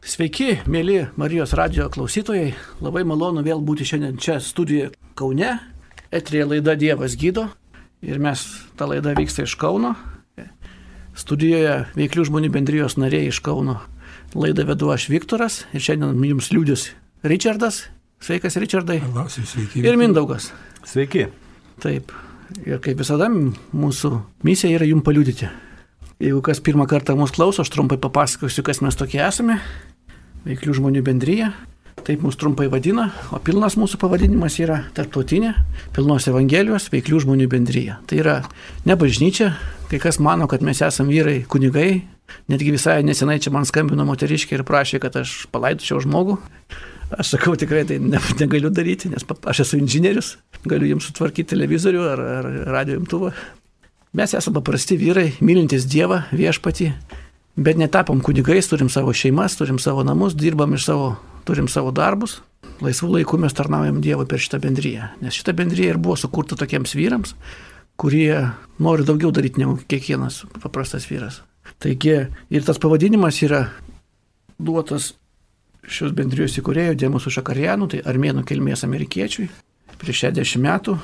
Sveiki, mėly Marijos radio klausytojai. Labai malonu vėl būti šiandien čia studijoje Kaune. Etrija laida Dievas gydo. Ir mes, ta laida vyksta iš Kauno. Studijoje veiklių žmonių bendrijos nariai iš Kauno. Laidą vedu aš Viktoras ir šiandien jums liūdis Richardas. Sveikas, Richardai. Labas, sveiki. Ir Mindaugas. Sveiki. Taip. Ir kaip visada, mūsų misija yra jums paliūdyti. Jeigu kas pirmą kartą mūsų klauso, aš trumpai papasakosiu, kas mes tokie esame. Veiklių žmonių bendryje. Taip mūsų trumpai vadina, o pilnas mūsų pavadinimas yra tarptautinė pilnos Evangelijos veiklių žmonių bendryje. Tai yra ne bažnyčia, kai kas mano, kad mes esame vyrai kunigai, netgi visai nesenai čia man skambino moteriškė ir prašė, kad aš palaidočiau žmogų. Aš sakau, tikrai tai ne, negaliu daryti, nes aš esu inžinierius, galiu jums sutvarkyti televizorių ar, ar radio imtuvą. Mes esame paprasti vyrai, mylintis Dievą, viešpatį, bet netapom kunigais, turim savo šeimas, turim savo namus, dirbam iš savo turim savo darbus, laisvų laikų mes tarnaujam Dievui per šitą bendryją. Nes šita bendryja ir buvo sukurta tokiems vyrams, kurie nori daugiau daryti negu kiekvienas paprastas vyras. Taigi ir tas pavadinimas yra duotas šios bendrijos įkūrėjo Dėmusų Šakarianų, tai armėnų kilmės amerikiečiui, prieš 60 metų.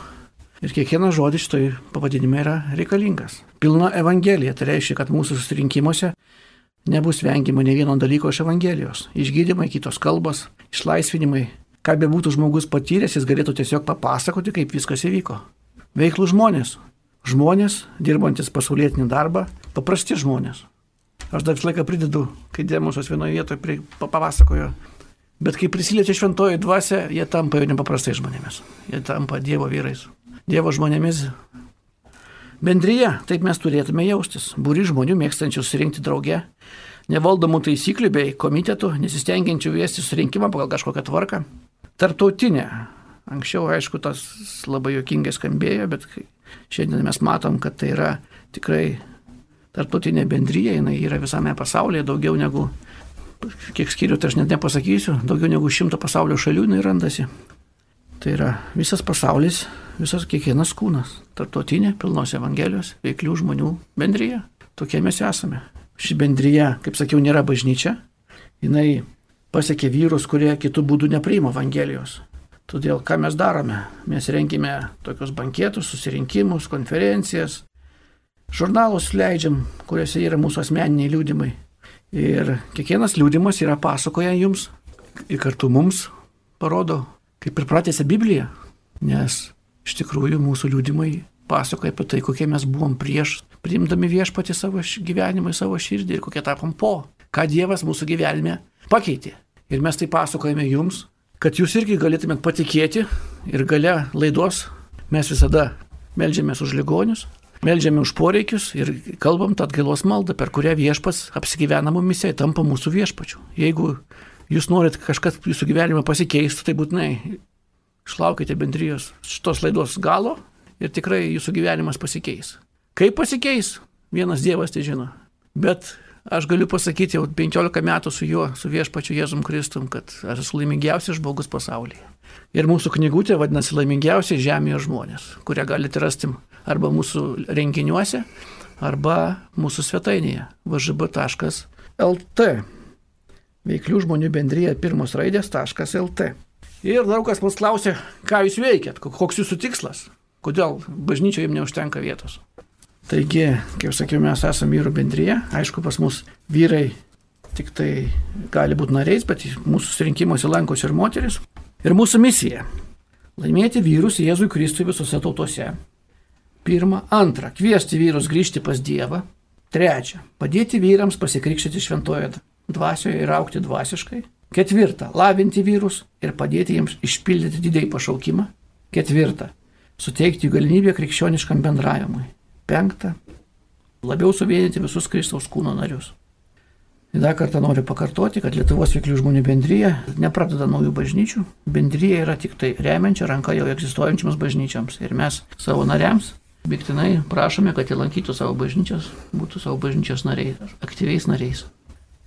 Ir kiekvienas žodis šitoj pavadinime yra reikalingas. Pilna evangelija, tai reiškia, kad mūsų susirinkimuose Nebus vengiama ne vieno dalyko iš Evangelijos. Išgydymai, kitos kalbos, išlaisvinimai. Ką be būtų žmogus patyręs, jis galėtų tiesiog papasakoti, kaip viskas įvyko. Veiklų žmonės. Žmonės, dirbantis pasaulietinį darbą, paprasti žmonės. Aš dar visą laiką pridedu, kai Demosas vienoje vietoje papasakojo. Bet kai prisiliečia šventoji dvasia, jie tampa jau nepaprastai žmonėmis. Jie tampa Dievo vyrais. Dievo žmonėmis Bendryje, taip mes turėtume jaustis. Būri žmonių mėgstančių surinkti drauge, nevaldomų taisyklių bei komitetų, nesistengiančių viesti surinkimą pagal kažkokią tvarką. Tartautinė. Anksčiau, aišku, tas labai jokingai skambėjo, bet šiandien mes matom, kad tai yra tikrai tarptautinė bendryja, jinai yra visame pasaulyje daugiau negu, kiek skiriu, tai aš net nepasakysiu, daugiau negu šimto pasaulio šalių jinai randasi. Tai yra visas pasaulis, visas kiekvienas kūnas. Tartotinė, pilnos Evangelijos, veiklių žmonių bendryje. Tokie mes esame. Ši bendryje, kaip sakiau, nėra bažnyčia. Jis pasiekė vyrus, kurie kitų būdų nepriima Evangelijos. Todėl ką mes darome? Mes renkime tokius bankėtus, susirinkimus, konferencijas, žurnalus leidžiam, kuriuose yra mūsų asmeniniai liūdimai. Ir kiekvienas liūdimas yra pasakoja jums ir kartu mums parodo, kaip ir pratėsi Biblija, nes iš tikrųjų mūsų liūdimai pasakoja apie tai, kokie mes buvom prieš, priimdami viešpatį savo gyvenimą, savo širdį ir kokie tapom po, ką Dievas mūsų gyvenime pakeitė. Ir mes tai pasakojame jums, kad jūs irgi galėtumėt patikėti ir gale laidos mes visada melžiamės už ligonius, melžiame už poreikius ir kalbam tą atgailos maldą, per kurią viešpas apsigyvena mumise, tampa mūsų viešpačiu. Jeigu jūs norit kažkas jūsų gyvenime pasikeistų, tai būtinai išlaukite bendrijos šitos laidos galo ir tikrai jūsų gyvenimas pasikeis. Kaip pasikeis, vienas Dievas tai žino. Bet aš galiu pasakyti jau 15 metų su juo, su viešpačiu Jėzum Kristum, kad aš esu laimingiausias žmogus pasaulyje. Ir mūsų knygutė vadinasi laimingiausiai žemėje žmonės, kurią galite rasti arba mūsų renginiuose, arba mūsų svetainėje vžb.lt veiklių žmonių bendryje pirmos raidės.lt. Ir daug kas mus klausė, ką jūs veikiat, koks jūsų tikslas, kodėl bažnyčioje jums neužtenka vietos. Taigi, kaip sakiau, mes esame vyrų bendryje, aišku, pas mus vyrai tik tai gali būti nariais, bet mūsų susirinkimuose lankosi ir moteris. Ir mūsų misija - laimėti vyrus Jėzui Kristui visose tautose. Pirma, antra, kviesti vyrus grįžti pas Dievą. Trečia, padėti vyrams pasikrikštyti šventoje dvasioje ir aukti dvasiškai. Ketvirta, lavinti vyrus ir padėti jiems išpildyti didėjį pašaukimą. Ketvirta, suteikti galimybę krikščioniškam bendravimui. Penkta, labiau suvienyti visus Kristaus kūno narius. Ir dar kartą noriu pakartoti, kad Lietuvos veiklių žmonių bendryje nepradeda naujų bažnyčių. Bendryje yra tik tai remiančia ranka jau egzistuojančiams bažnyčiams. Ir mes savo nariams biktinai prašome, kad jie lankytų savo bažnyčias, būtų savo bažnyčios nariais, aktyviais nariais.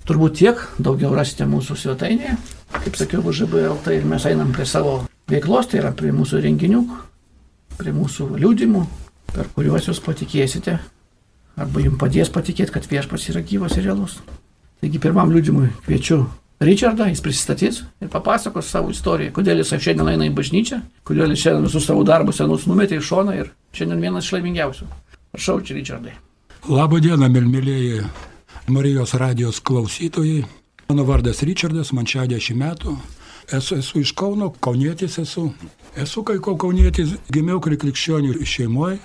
Turbūt tiek, daugiau rasite mūsų svetainėje. Kaip sakiau, VŽBLT ir mes einam prie savo veiklos, tai yra prie mūsų renginių, prie mūsų liūdimų, per kuriuos jūs patikėsite, arba jums padės patikėti, kad viešpas yra gyvas ir realus. Taigi pirmam liūdimui kviečiu Richardą, jis prisistatys ir papasakos savo istoriją, kodėl jis šiandien eina į bažnyčią, kodėl jis šiandien visus savo darbus senus numetė į šoną ir šiandien vienas iš laimingiausių. Prašau, čia Richardai. Labą dieną, mėlmėlėjai Marijos radijos klausytojai. Mano vardas Richardas, man 60 metų. Esu, esu iš Kauno, kaunietis esu. Esu kai ko kaunietis, gimiau krikščionių šeimoje,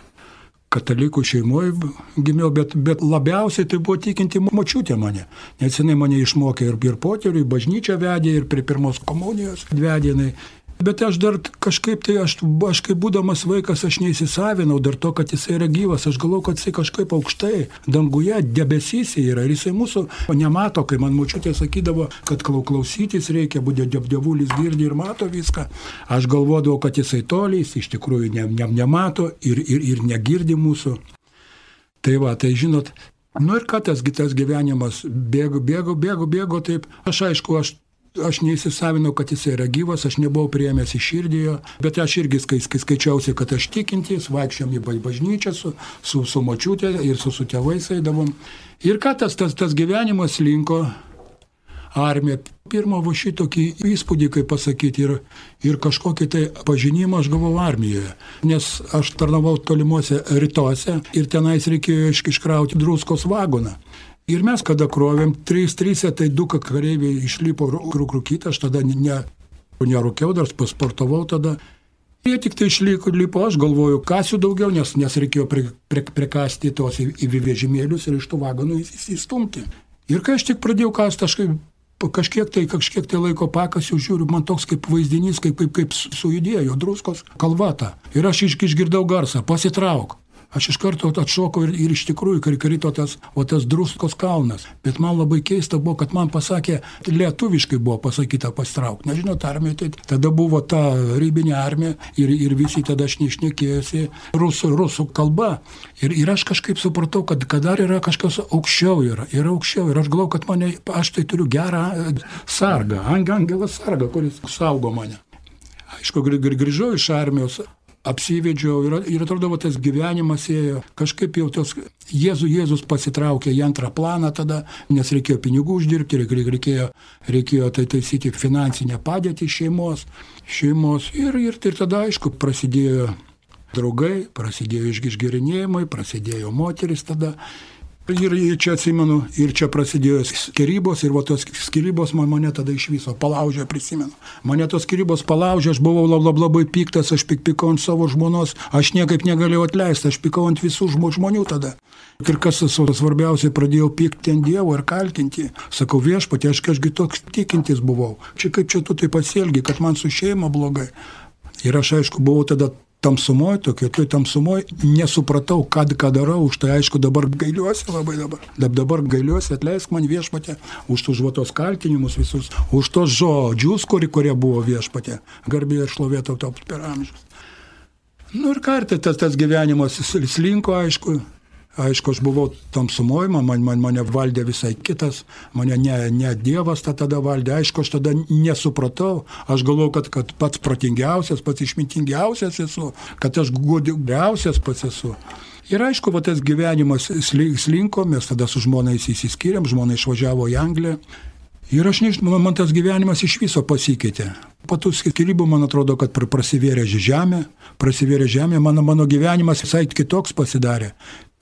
katalikų šeimoje gimiau, bet, bet labiausiai tai buvo tikinti močiutė mane. Nes jinai mane išmokė ir, ir poterių, ir bažnyčią vedė, ir prie pirmos komunijos vedė jinai. Bet aš dar kažkaip tai, aš, aš kaip būdamas vaikas, aš neįsisavinau dar to, kad jisai yra gyvas. Aš galvoju, kad jisai kažkaip aukštai, danguje, debesyse yra. Ir jisai mūsų nemato, kai man mučiutė sakydavo, kad klausytis reikia, būdė dievulis girdi ir mato viską. Aš galvodavau, kad jisai tolys, iš tikrųjų ne, ne, nemato ir, ir, ir negirdi mūsų. Tai va, tai žinot, Nu ir ką tas, tas gyvenimas bėgo, bėgo, bėgo, bėgo, taip. Aš aišku, aš aš neįsisavinau, kad jis yra gyvas, aš nebuvau priemęs į širdį bet aš irgi skai, skai, skaičiausi, kad aš tikintis, vaikščiam į bažnyčią su, su, su močiutė ir su, su tėvais eidavom. Ir ką tas, tas, tas gyvenimas linko armija. Pirmą va šitokį įspūdį, kaip pasakyti, ir, ir kažkokį tai pažinimą aš gavau armijoje. Nes aš tarnavau tolimuose rytuose ir tenais reikėjo iškrauti druskos vagoną. Ir mes, kada krovėm, trys, trys, tai du kareiviai išlipo rūkrukytą, aš tada ne, nerūkiau, dar pasportavau tada. Jie tik tai išliko, lipo, aš galvoju, kasiu daugiau, nes, nes reikėjo pri, pri, prikasti tos į, į vežimėlius ir iš tų vagonų įsistumti. Ir kai aš tik pradėjau kasti, aš kaip, kažkiek tai, kažkiek tai laiko pakasiu, žiūriu, man toks kaip vaizdinys, kaip, kaip, kaip sujudėjo druskos kalvata. Ir aš išgirdau garsą, pasitrauk. Aš iš karto atšokau ir, ir iš tikrųjų krito tas, o tas druskos kalnas. Bet man labai keista buvo, kad man pasakė, lietuviškai buvo pasakyta pastrauk. Nežinau, armija, tai tada buvo ta rybinė armija ir, ir visi tada aš neišnekėjusi rusų, rusų kalba. Ir, ir aš kažkaip supratau, kad, kad dar yra kažkas aukščiau, yra, yra aukščiau. Ir aš galvoju, kad mane, aš tai turiu gerą e, sargą, angelas sargą, kuris saugo mane. Aišku, grįžau iš armijos, apsivedžiau ir, ir atrodo, tas gyvenimas ėjo. Kažkaip jau tos Jėzus, Jėzus pasitraukė į antrą planą tada, nes reikėjo pinigų uždirbti, reikėjo, reikėjo tai taisyti finansinę padėtį šeimos, šeimos ir, ir, ir tada, aišku, prasidėjo draugai, prasidėjo išgirinėjimai, prasidėjo moteris tada. Ir čia atsimenu, ir čia prasidėjo skirybos, ir va tos skirybos man mane tada iš viso palaužė, prisimenu. Mane tos skirybos palaužė, aš buvau lab, lab, labai piktas, aš pik pikau ant savo žmonos, aš niekaip negalėjau atleisti, aš pikau ant visų žmonių tada. Ir kas svarbiausia, pradėjau pykti ant Dievo ir kaltinti. Sakau, viešpatė, aš kažkaip toks tikintis buvau. Čia kaip čia tu tai pasielgi, kad man su šeima blogai. Ir aš aišku buvau tada tamsumoje, tokia toj tamsumoje, nesupratau, kad ką darau, už tai aišku dabar gailiuosi labai dabar. Dabar gailiuosi, atleisk man viešpatė už tus žuotos kaltinimus visus, už tos žodžius, kurie, kurie buvo viešpatė. Garbė ir šlovėtau tau per amžius. Nu ir kartą tas, tas gyvenimas slinko, aišku, Aišku, aš buvau tamsumoje, man, man, mane valdė visai kitas, mane ne, ne Dievas ta tada valdė, aišku, aš tada nesupratau, aš galvojau, kad, kad pats protingiausias, pats išmintingiausias esu, kad aš gudriausias pats esu. Ir aišku, va tas gyvenimas slinko, mes tada su žmonais įsiskyrėm, žmona išvažiavo į Angliją. Ir aš nežinau, man tas gyvenimas iš viso pasikeitė. Po tų skirybų, man atrodo, kad prasivėrė žemė, prasivėrė žemė, mano, mano gyvenimas visai kitoks pasidarė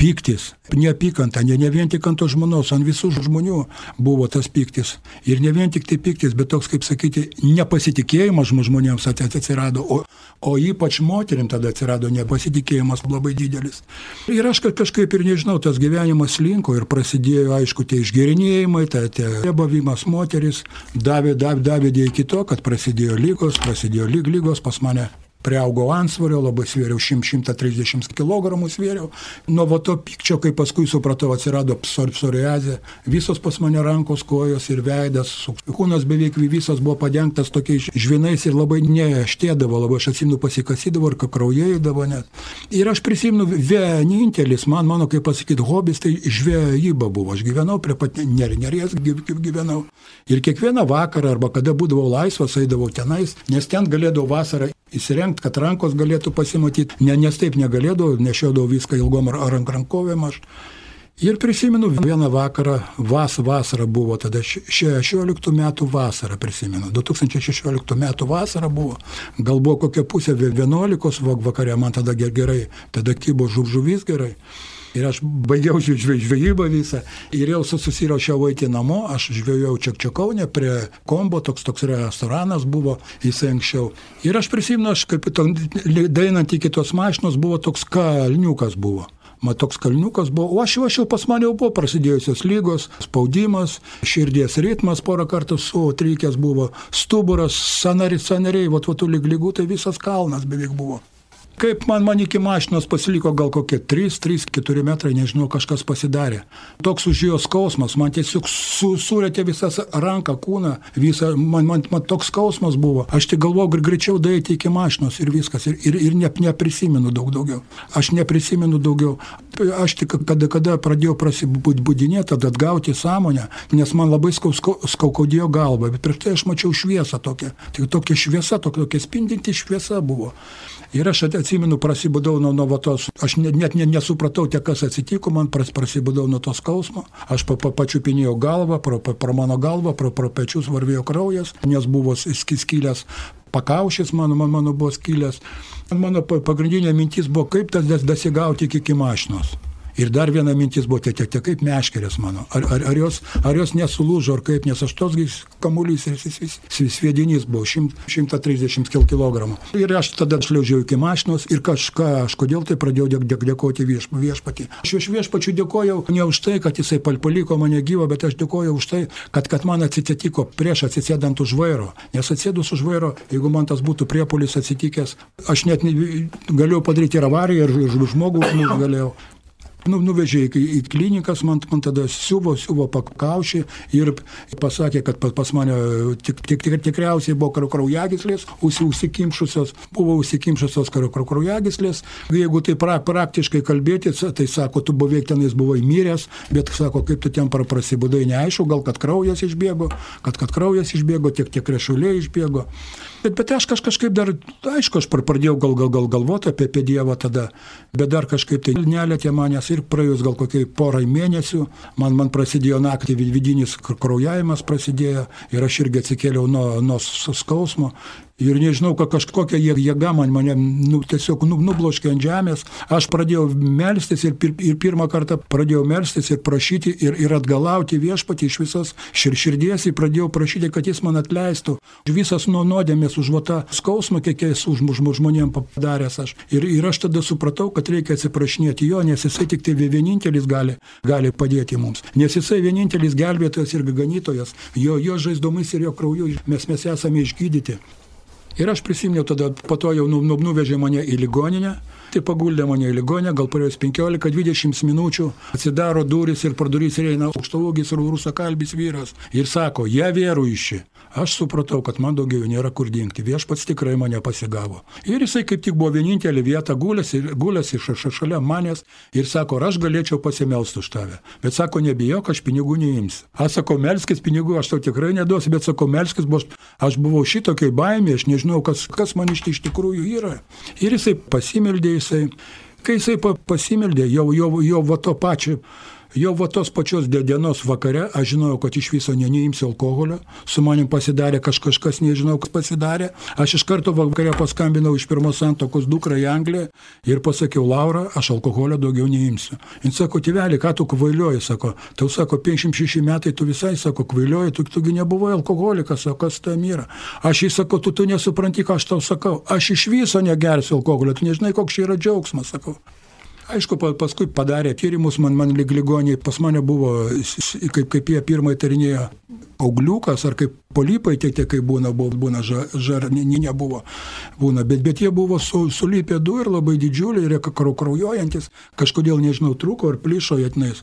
pyktis, neapykanta, ne, ne vien tik ant to žmonos, ant visų žmonių buvo tas pyktis. Ir ne vien tik tai pyktis, bet toks, kaip sakyti, nepasitikėjimas žmonėms atsirado, o, o ypač moterim tada atsirado nepasitikėjimas labai didelis. Ir aš kažkaip ir nežinau, tas gyvenimas linko ir prasidėjo, aišku, tie išgerinėjimai, tai tie bavimas moteris davė, davė, davė iki to, kad prasidėjo lygos, prasidėjo lyg lygos pas mane priaugau ansvario, labai svėriau 100-130 kg svėriau. Nuo va to pykčio, kai paskui supratau, atsirado psoriazė, visos pas mane rankos, kojos ir veidas, kūnas beveik visas buvo padengtas tokiais žvinais ir labai neštėdavo, labai aš atsimenu pasikasydavo ir kraujėdavo net. Ir aš prisimenu, vienintelis man, mano, kaip pasakyti, hobis, tai žvejyba buvo. Aš gyvenau prie pat neries, gyvenau. Ir kiekvieną vakarą arba kada būdavau laisvas, eidavau tenais, nes ten galėdavau vasarą įsirengti, kad rankos galėtų pasimatyti, ne, nes taip negalėdavau, nešiodavau viską ilgom rankovėm aš. Ir prisimenu vieną vakarą, vas vasara buvo, tada 16 metų vasara prisimenu, 2016 metų vasara buvo, gal buvo kokia pusė 11 vakare, man tada gerai, tada kybo žuvžuvys gerai. Ir aš baigiau žvejybą visą ir jau susirašiau eiti namo, aš žvejojau Čekčiakaunė prie kombo, toks toks restoranas buvo, jisai anksčiau. Ir aš prisimenu, aš kaip dainant iki tos mašinos buvo toks kalniukas buvo. Man toks kalniukas buvo, o aš aš jau pas mane jau buvo prasidėjusios lygos, spaudimas, širdies ritmas porą kartų sutrykęs buvo, stuburas, sanariai, sanariai, va tų lygų, tai visas kalnas beveik buvo. Kaip man, man iki mašinos pasiliko gal kokie 3-3-4 metrai, nežinau, kažkas pasidarė. Toks užėjo skausmas, man tiesiog su, surėtė visas ranką, kūną, visą, man, man, man toks skausmas buvo. Aš tik galvoju, greičiau daryti iki mašinos ir viskas. Ir, ir, ir ne, neprisimenu daug daugiau. Aš neprisimenu daugiau. Aš tik kada, kada pradėjau prasibūdinėti, tada atgauti sąmonę, nes man labai skaukodėjo galva, bet prieš tai aš mačiau šviesą tokią. Tik tokia šviesa, tokia, tokia spindinti šviesa buvo. Ir aš atsimenu, prasibudau nuo, nuo tos, aš net, net nesupratau, tiek kas atsitiko, man pras, prasibudau nuo to skausmo, aš pa, pa, pačiupinėjau galvą, pro, pro, pro mano galvą, pro, pro pečius varvėjo kraujas, nes buvo skylęs pakaušis mano, mano buvo skylęs. Mano pagrindinė mintis buvo, kaip tas dasigauti iki mašinos. Ir dar viena mintis buvo, tai, tai kaip meškerės mano. Ar, ar, ar, jos, ar jos nesulūžo, ar kaip, nes aš tos kamuolys ir sviedinys buvo 130 kg. Ir aš tada šliaužiau iki mašinos ir kažką, aš kodėl tai pradėjau dėk, dėk, dėkoti vieš, viešpatį. Aš iš viešpačių dėkojau ne už tai, kad jisai paliko mane gyvą, bet aš dėkojau už tai, kad, kad man atsitiko prieš atsisėdant už vairo. Nes atsėdus už vairo, jeigu man tas būtų priepolis atsitikęs, aš net galėjau padaryti ir avariją, ir, ir žmogų galėjau nu, nuvežė į, į klinikas, man, man tada siuvo, siuvo pakaušį ir pasakė, kad pas, pas mane tik, tik, tik, tikriausiai buvo kraujagyslės, užsikimšusios, buvo užsikimšusios kraujagyslės. Jeigu tai pra, praktiškai kalbėti, tai sako, tu beveik tenais buvai miręs, bet sako, kaip tu ten prasibudai, neaišku, gal kad kraujas išbėgo, kad, kad kraujas išbėgo, tiek, tiek rešuliai išbėgo. Bet, bet aš kaž, kažkaip dar, aišku, aš pradėjau gal, gal, gal galvoti apie, apie Dievą tada, bet dar kažkaip tai nelėtė manęs ir praėjus gal kokiai porai mėnesių, man, man prasidėjo naktį vidinis kraujavimas prasidėjo ir aš irgi atsikėliau nuo, nuo skausmo Ir nežinau, kad kažkokia jėga man mane nu, tiesiog nu, nubloškė ant žemės. Aš pradėjau melstis ir, pir, ir pirmą kartą pradėjau melstis ir prašyti ir, ir atgalauti viešpatį iš visos šir, širdies ir pradėjau prašyti, kad jis man atleistų. Visas nuo nuodėmės užvota skausmą, kiek už žmonėm padaręs aš. Ir, ir aš tada supratau, kad reikia atsiprašinėti jo, nes jisai tik tai vienintelis gali, gali padėti mums. Nes jisai vienintelis gelbėtojas ir ganytojas. Jo, jo žaizdomis ir jo krauju mes, mes esame išgydyti. Ir aš prisiminiau tada, po to jau nu, nu, nuvežė mane į ligoninę, tai paguldė mane į ligoninę, gal praėjus 15-20 minučių, atsidaro duris ir pro duris eina aukštaugis rusakalbis vyras ir sako, jie vėrų išį. Aš supratau, kad man daugiau nėra kur dingti. Viešpats tikrai mane pasigavo. Ir jisai kaip tik buvo vienintelė vieta, gulėsi, gulėsi šalia manęs ir sako, aš galėčiau pasimelsti už tave. Bet sako, nebijok, aš pinigų neimsiu. Aš sakau, melskis pinigų, aš tau tikrai neduosiu, bet sako, melskis, bus, aš buvau šitokiai baimė, aš nežinau, kas, kas man iš, iš tikrųjų yra. Ir jisai pasimeldė, jisai, kai jisai pasimeldė, jau, jau, jau va to pačio Jau va tos pačios dienos vakare aš žinojau, kad iš viso ne, neimsiu alkoholio, su manim pasidarė kaž, kažkas, nežinau, kas pasidarė. Aš iš karto vakare paskambinau iš pirmos santokos dukrą į Angliją ir pasakiau, Laura, aš alkoholio daugiau neimsiu. Jis sako, tėvelį, ką tu kvailioji, sako, tau sako, 56 metai tu visai, sako, kvailioji, tu, tugi nebuvai alkoholikas, o kas tam yra. Aš jį sakau, tu, tu nesupranti, ką aš tau sakau, aš iš viso negersiu alkoholio, tu nežinai, koks čia yra džiaugsmas, sakau. Aišku, paskui padarė tyrimus, man, man ligoniai, pas mane buvo, kaip, kaip jie pirmai tarinėjo, augliukas ar kaip polipai, tiek tiek kaip būna, būna žar, ne, nebuvo. Būna, bet, bet jie buvo su, sulipę du ir labai didžiuliai, ir kraujuojantis, kažkodėl, nežinau, trūko ar plyšo jatnais.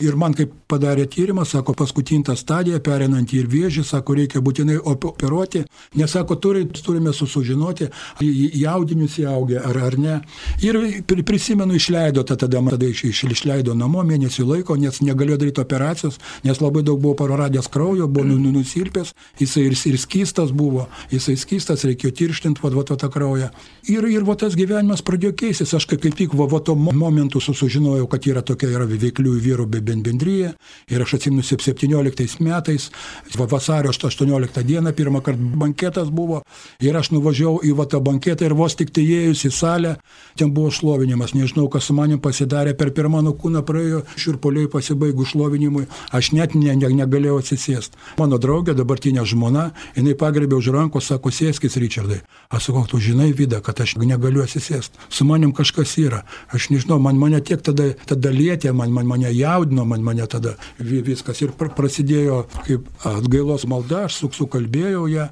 Ir man kaip padarė tyrimą, sako, paskutinta stadija, perinant į vėžį, sako, reikia būtinai operuoti, nes, sako, turi, turime susužinoti, jaudinius įaugę ar, ar ne. Ir prisimenu, išleido tada, tada iš, iš, išleido namo mėnesį laiko, nes negalėjo daryti operacijos, nes labai daug buvo praradęs kraujo, buvo nu, nu, nusilpęs jisai ir, ir skystas buvo, jisai skystas, reikėjo tirštinti va, va, va, tą kraują. Ir, ir va tas gyvenimas pradėjo keistis, aš kaip tik va, va to momentu sužinojau, kad yra tokia yra veikliųjų vyrų bendryje ir aš atsimenu 17 metais, va, vasario 18 dieną pirmą kartą banketas buvo. Ir aš nuvažiavau į va tą banketą ir vos tik tai įėjus į salę, ten buvo šlovinimas, nežinau, kas su manim pasidarė, per pirmą mano kūną praėjo širpoliai pasibaigų šlovinimui, aš net ne, ne, negalėjau atsisėsti. Mano draugė, dabartinė žmona, jinai pagrebė už rankos, sako, sėskis, Richardai. Aš sakau, tu žinai, Vida, kad aš negaliu atsisėsti. Su manim kažkas yra. Aš nežinau, man mane tiek tada, tada lietė, man, man mane jaudino, man mane tada viskas. Ir prasidėjo kaip atgailos malda, aš sukalbėjau ją.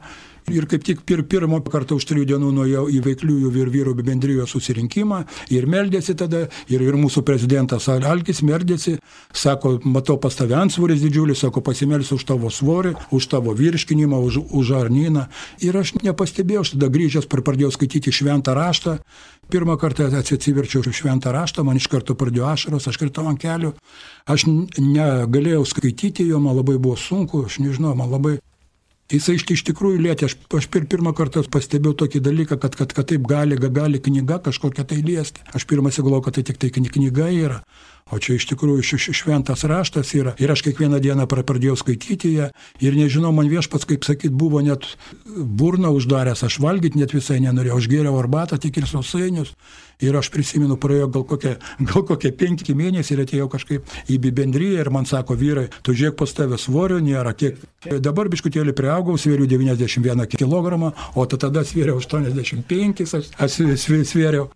Ir kaip tik pir, pirmą kartą už trijų dienų nuėjau į veikliųjų vyr, vyrų bendrijos susirinkimą ir meldėsi tada, ir, ir mūsų prezidentas Alkis meldėsi, sako, matau pas tave ansvoris didžiulis, sako, pasimelsiu už tavo svorį, už tavo virškinimą, už, už arnyną. Ir aš nepastebėjau, aš tada grįžęs pradėjau skaityti šventą raštą. Pirmą kartą atsiverčiau šventą raštą, man iš karto pradėjo ašaros, aš kritau ant kelių. Aš negalėjau skaityti jo, man labai buvo sunku, aš nežinau, man labai Jisai iš, iš tikrųjų lietė, aš, aš pir, pirmą kartą pastebėjau tokį dalyką, kad, kad, kad taip gali, gali knyga kažkokia tai liesti. Aš pirmą įsigalvoju, kad tai tik tai knyga yra. O čia iš tikrųjų šventas raštas yra. Ir aš kiekvieną dieną pradėjau skaityti ją. Ir nežinau, man viešpats, kaip sakyt, buvo net burną uždaręs, aš valgyti net visai nenorėjau. Aš gėriau arbatą, tik ir sausainius. Ir aš prisimenu, praėjo gal kokie, gal kokie penki mėnesiai ir atėjau kažkaip į bendryją ir man sako, vyrai, tu žiūrėk pas tavę svorio nėra. Kiek... Dabar biškutėlį priaugau, svėriu 91 kg, o tada svėriau 85, aš, aš svėriau.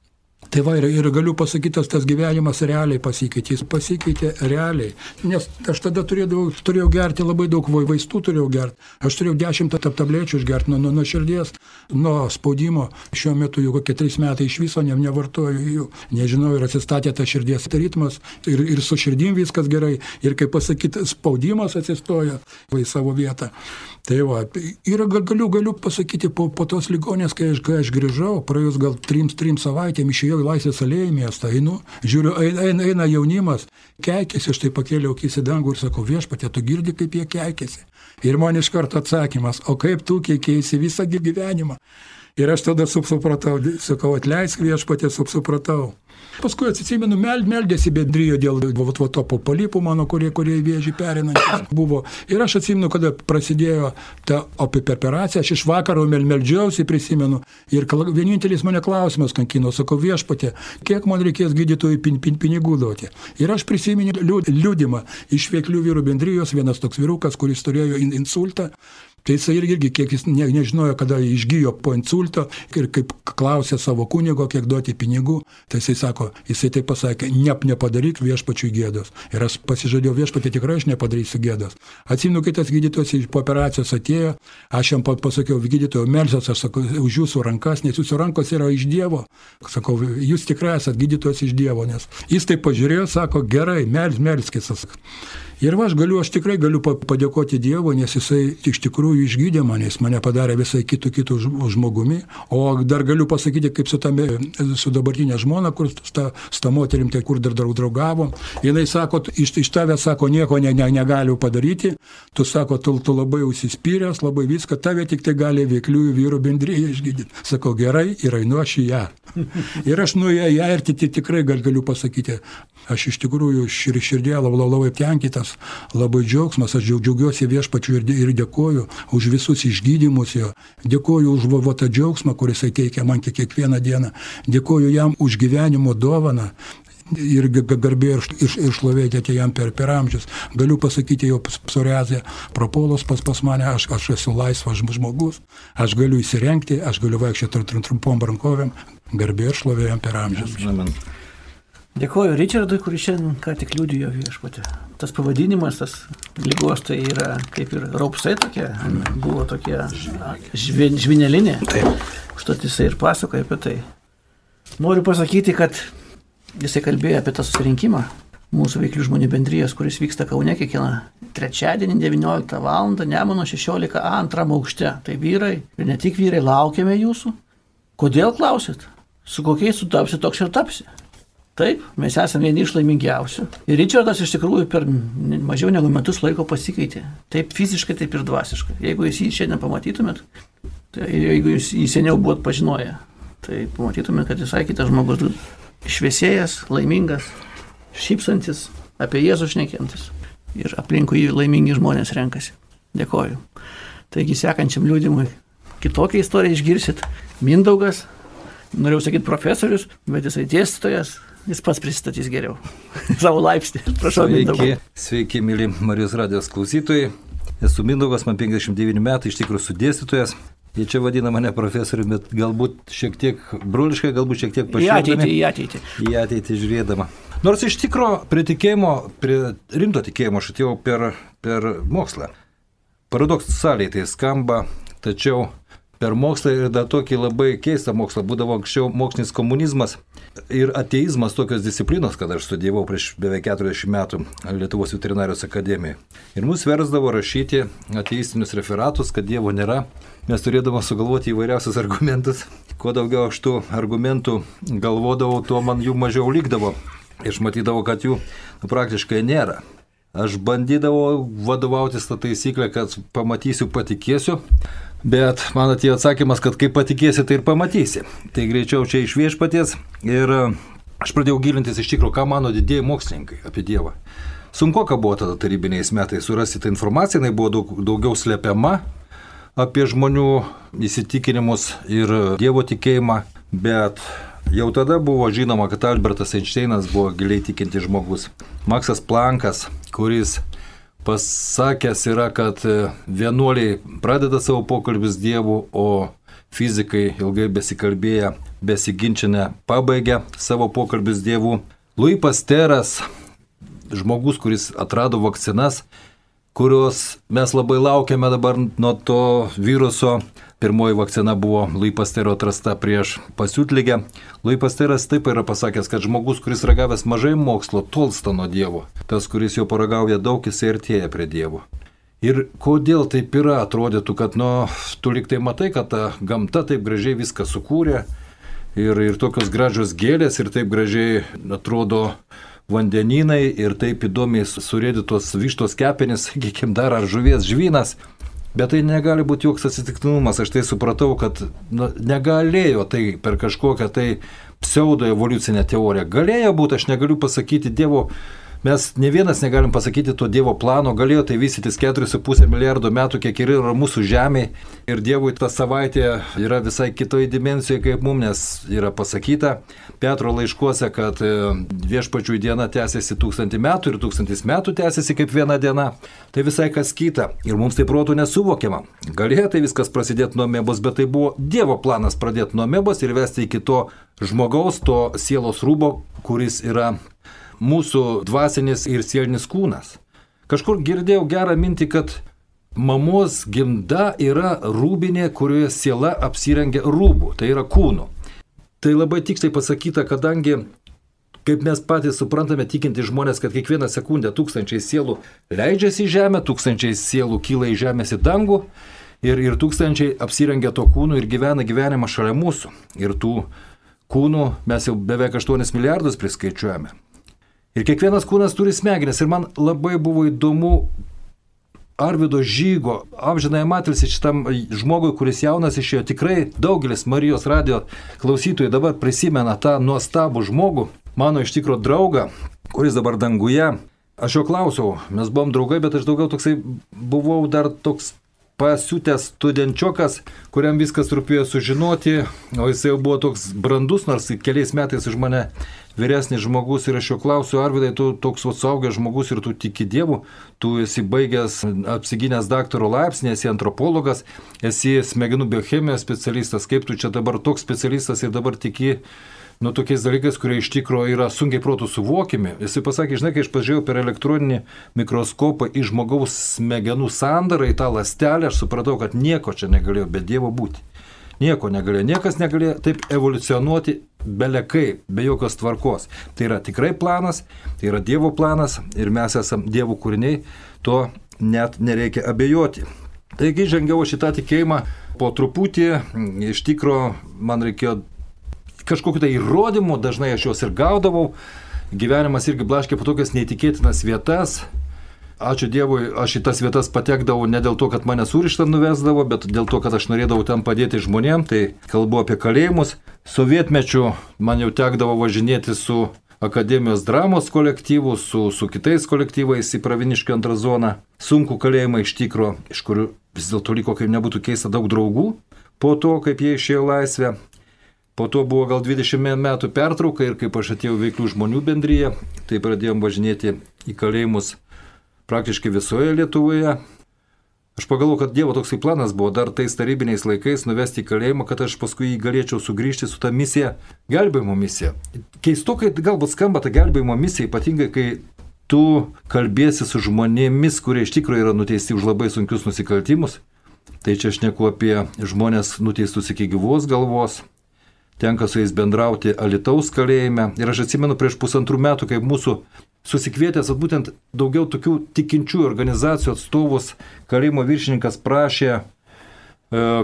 Tai va ir, ir galiu pasakyti, tas, tas gyvenimas realiai pasikeitė, jis pasikeitė realiai. Nes aš tada turėjau, turėjau gerti labai daug vaistų, turėjau gerti. Aš turėjau dešimt tablečių išgerti nuo, nuo, nuo širdies, nuo spaudimo. Šiuo metu jau kokie trys metai iš viso ne, nevartoju jų. Nežinau, ir atsistatė tas širdies ritmas, ir, ir su širdim viskas gerai, ir kaip pasakyti, spaudimas atsistoja į savo vietą. Tai va, ir galiu, galiu pasakyti, po, po tos ligonės, kai aš, kai aš grįžau, praėjus gal trims, trims savaitėm, išėjau į Laisvės alėją miestą, einu, žiūriu, eina, eina jaunimas, keikėsi, aš tai pakėliau akis į dangų ir sakau, viešpatė, tu girdi, kaip jie keikėsi. Ir man iš karto atsakymas, o kaip tu keikėsi visą gyvenimą. Ir aš tada supratau, sakau, atleisk viešpatė, supratau. Paskui atsimenu, meld, meldėsi bendrijo dėl vat, vat, to palipų mano, kurie, kurie vėžį perinantys buvo. Ir aš atsimenu, kada prasidėjo ta operacija, aš iš vakaro mel, meldžiausi, prisimenu. Ir vienintelis mane klausimas kankino, sakau viešpatė, kiek man reikės gydytojų pin, pin, pinigų duoti. Ir aš prisimenu liūdimą iš veiklių vyrų bendrijos, vienas toks vyrukas, kuris turėjo insultą. Tai jisai irgi, kiek jis ne, nežinojo, kada išgyjo po insulto ir kaip klausė savo kunigo, kiek duoti pinigų, tai jisai sako, jisai taip pasakė, ne, nepadaryk viešpačių gėdos. Ir aš pasižadėjau viešpatį, tikrai aš nepadarysiu gėdos. Atsimenu, kai tas gydytojas po operacijos atėjo, aš jam pasakiau, gydytojo melsios, aš sakau, už jūsų rankas, nes jūsų rankos yra iš Dievo. Sakau, jūs tikrai esate gydytojas iš Dievo, nes jis taip pažiūrėjo, sako, gerai, mels, melskis. Ir aš galiu, aš tikrai galiu padėkoti Dievui, nes jisai iš tikrųjų išgydė mane, jis mane padarė visai kitų kitų žmogumi. O dar galiu pasakyti, kaip su, tame, su dabartinė žmona, kur sta, sta moterim, tai kur dar draug draugavom. Jinai sako, iš, iš tavę sako, nieko ne, ne, negaliu padaryti. Tu sako, tu, tu labai užsispyręs, labai viską, tave tik tai gali veikliųjų vyrų bendryje išgydyti. Sakau, gerai, ir einu aš į ją. Ir aš nuėjau ją ir tikrai gal, galiu pasakyti, aš iš tikrųjų šir, širdė labai, labai tenkintas, labai džiaugsmas, aš džiaugiuosi viešpačiu ir, ir dėkoju už visus išgydymus jo, dėkoju už va, tą džiaugsmą, kuris teikia man kiekvieną dieną, dėkoju jam už gyvenimo dovaną, ir garbė ir, ir, ir šlovėti atėjom per, per amžius. Galiu pasakyti jau psoriazė, propolos pas, pas mane, aš, aš esu laisvas žmogus, aš galiu įsirengti, aš galiu vaikščioti trumpom rankovėm, garbė ir šlovė jam per amžius. Amen. Dėkuoju Richardui, kuris šiandien ką tik liūdėjo viešpatį. Tas pavadinimas, tas lygos tai yra kaip ir raupsai tokie, buvo tokie žvin, žvinelinė. Taip. Užtat jisai ir pasakoja apie tai. Noriu pasakyti, kad jisai kalbėjo apie tą susirinkimą mūsų veiklių žmonių bendrijos, kuris vyksta Kaune kiekvieną trečiadienį 19 val. Nemono 16 antrame aukšte. Tai vyrai ir ne tik vyrai, laukiame jūsų. Kodėl klausit? Su kokiais sutapsi, toks ir tapsi. Taip, mes esame vieni iš laimingiausių. Ir Richardas iš tikrųjų per mažiau negu metus laiko pasikeitė. Taip fiziškai, taip ir dvasiškai. Jeigu jūs jį šiandien pamatytumėt, tai jeigu jūs jį seniau buvot pažinoję, tai pamatytumėt, kad visai kitas žmogus šviesėjas, laimingas, šypsantis, apie Jėzų šnekiantis. Ir aplinkui jį laimingi žmonės renkasi. Dėkoju. Taigi sekančiam liūdimui kitokią istoriją išgirsit. Mindaugas, norėjau sakyti profesorius, bet jisai dėstytojas, jis pats pristatys geriau savo laipsnį. Prašau, Sveiki, sveiki, mėly Marijos radijos klausytojai. Esu Mindaugas, man 59 metai, iš tikrųjų su dėstytojas. Jie čia vadina mane profesoriumi, bet galbūt šiek tiek broliškai, galbūt šiek tiek Į ateitį, į ateitį. Į ateitį žiūrėdama. Nors iš tikrųjų prie tikėjimo, prie rimto tikėjimo aš atėjau per, per mokslą. Paradoksaliai tai skamba, tačiau per mokslą ir dar tokį labai keistą mokslą būdavo anksčiau mokslinis komunizmas ir ateizmas tokios disciplinos, kad aš studijavau prieš beveik 40 metų Lietuvos veterinarijos akademijoje. Ir mus versdavo rašyti ateistinius referatus, kad Dievo nėra. Mes turėdavome sugalvoti įvairiausius argumentus. Kuo daugiau aš tų argumentų galvodavau, tuo man jų mažiau likdavo. Ir aš matydavau, kad jų praktiškai nėra. Aš bandydavau vadovautis tą taisyklę, kad pamatysiu, patikėsiu, bet man atėjo atsakymas, kad kai patikėsi, tai ir pamatysi. Tai greičiau čia iš viešpaties ir e, aš pradėjau gilintis iš tikrųjų, ką mano didėjai mokslininkai apie Dievą. Sunku, ką buvo tada tarybiniais metais surasti tą informaciją, jinai buvo daug, daugiau slepiama apie žmonių įsitikinimus ir Dievo tikėjimą, bet jau tada buvo žinoma, kad Albertas Einšteinas buvo giliai tikinti žmogus. Maksas Plankas, kuris pasakęs yra, kad e, vienuoliai pradeda savo pokalbis Dievu, o fizikai ilgai besikalbėję, besiginčinę pabaigia savo pokalbis Dievu. Louis Pasteras, žmogus, kuris atrado vakcinas, kurios mes labai laukiame dabar nuo to viruso. Pirmoji vakcina buvo Louis Pastero atrasta prieš pasiutlygę. Louis Pasteras taip yra pasakęs, kad žmogus, kuris ragavęs mažai mokslo, tolsta nuo Dievo. Tas, kuris jau paragauja daug, jisai artėja prie Dievo. Ir kodėl taip yra, atrodytų, kad, nu, tu liktai matai, kad ta gamta taip gražiai viską sukūrė ir, ir tokios gražios gėlės ir taip gražiai atrodo vandeninai ir taip įdomiai surėdytos vištos kepenys, sakykime, dar ar žuvies žvynas. Bet tai negali būti joks atsitiktinumas, aš tai supratau, kad nu, negalėjo tai per kažkokią tai pseudo evoliucinę teoriją. Galėjo būti, aš negaliu pasakyti Dievo, mes ne vienas negalim pasakyti to Dievo plano, galėjo tai vystytis 4,5 milijardo metų, kiek ir yra mūsų Žemė. Ir Dievui ta savaitė yra visai kitoje dimensijoje, kaip mums, nes yra pasakyta Petro laiškuose, kad e, viešpačių diena tęsiasi tūkstantį metų ir tūkstantis metų tęsiasi kaip viena diena. Tai visai kas kita. Ir mums tai protų nesuvokiama. Galėjo tai viskas prasidėti nuo mėbos, bet tai buvo Dievo planas pradėti nuo mėbos ir vesti iki to žmogaus, to sielos rūbo, kuris yra mūsų dvasinis ir sielinis kūnas. Kažkur girdėjau gerą mintį, kad mamos gimda yra rūbinė, kurioje siela apsirengia rūbų, tai yra kūnu. Tai labai tiksliai pasakyta, kadangi, kaip mes patys suprantame, tikinti žmonės, kad kiekvieną sekundę tūkstančiai sielų leidžiasi į žemę, tūkstančiai sielų kyla į žemės į dangų ir, ir tūkstančiai apsirengia to kūnu ir gyvena gyvenimą šalia mūsų. Ir tų kūnų mes jau beveik 8 milijardus priskaičiuojame. Ir kiekvienas kūnas turi smegenis. Ir man labai buvo įdomu Arvido žygo, amžinai matilsi šitam žmogui, kuris jaunas išėjo. Tikrai daugelis Marijos radio klausytojų dabar prisimena tą nuostabų žmogų, mano iš tikro draugą, kuris dabar danguje. Aš jo klausiau, mes buvom draugai, bet aš daugiau toksai buvau dar toks pasiutęs studenčiokas, kuriam viskas rūpėjo sužinoti, o jis jau buvo toks brandus, nors keliais metais už mane vyresnis žmogus ir aš jo klausiu, Arvidai, tu toks suaugęs žmogus ir tu tiki Dievu, tu esi baigęs, apsiginęs daktaro laipsnį, esi antropologas, esi smegenų biochemijos specialistas, kaip tu čia dabar toks specialistas ir dabar tiki nu, tokiais dalykais, kurie iš tikrųjų yra sunkiai protų suvokiami. Jisai pasakė, žinai, kai aš pažiūrėjau per elektroninį mikroskopą į žmogaus smegenų sandarą, į tą lastelę, aš supratau, kad nieko čia negalėjo be Dievo būti. Nieko negalėjo, niekas negalėjo taip evoliucionuoti belekai, be jokios tvarkos. Tai yra tikrai planas, tai yra Dievo planas ir mes esame Dievo kūriniai, to net nereikia abejoti. Taigi žengiau šitą tikėjimą po truputį, iš tikro man reikėjo kažkokiu tai įrodymu, dažnai aš juos ir gaudavau, gyvenimas irgi blaškė po tokias neįtikėtinas vietas. Ačiū Dievui, aš į tas vietas patekdavau ne dėl to, kad mane surištą nuvesdavo, bet dėl to, kad aš norėdavau ten padėti žmonėm, tai kalbu apie kalėjimus. Sovietmečiu man jau tekdavo važinėti su akademijos dramos kolektyvu, su, su kitais kolektyvais į Praviniškio antrą zoną. Sunku kalėjimą iš tikro, iš kurių vis dėlto liko, kaip nebūtų keista, daug draugų. Po to, kaip jie išėjo laisvę, Po to buvo gal 20 metų pertrauka ir kaip aš atėjau veiklų žmonių bendryje, tai pradėjom važinėti į kalėjimus praktiškai visoje Lietuvoje. Aš pagalvoju, kad Dievo toksai planas buvo dar tais tarybiniais laikais nuvesti į kalėjimą, kad aš paskui jį galėčiau sugrįžti su ta misija, gelbėjimo misija. Keistokai galbūt skamba ta gelbėjimo misija, ypatingai kai tu kalbėsi su žmonėmis, kurie iš tikrųjų yra nuteisti už labai sunkius nusikaltimus. Tai čia aš neku apie žmonės nuteistus iki gyvos galvos, tenka su jais bendrauti Alitaus kalėjime. Ir aš atsimenu prieš pusantrų metų, kai mūsų susikvietęs būtent daugiau tokių tikinčių organizacijų atstovus, kalėjimo viršininkas prašė, e,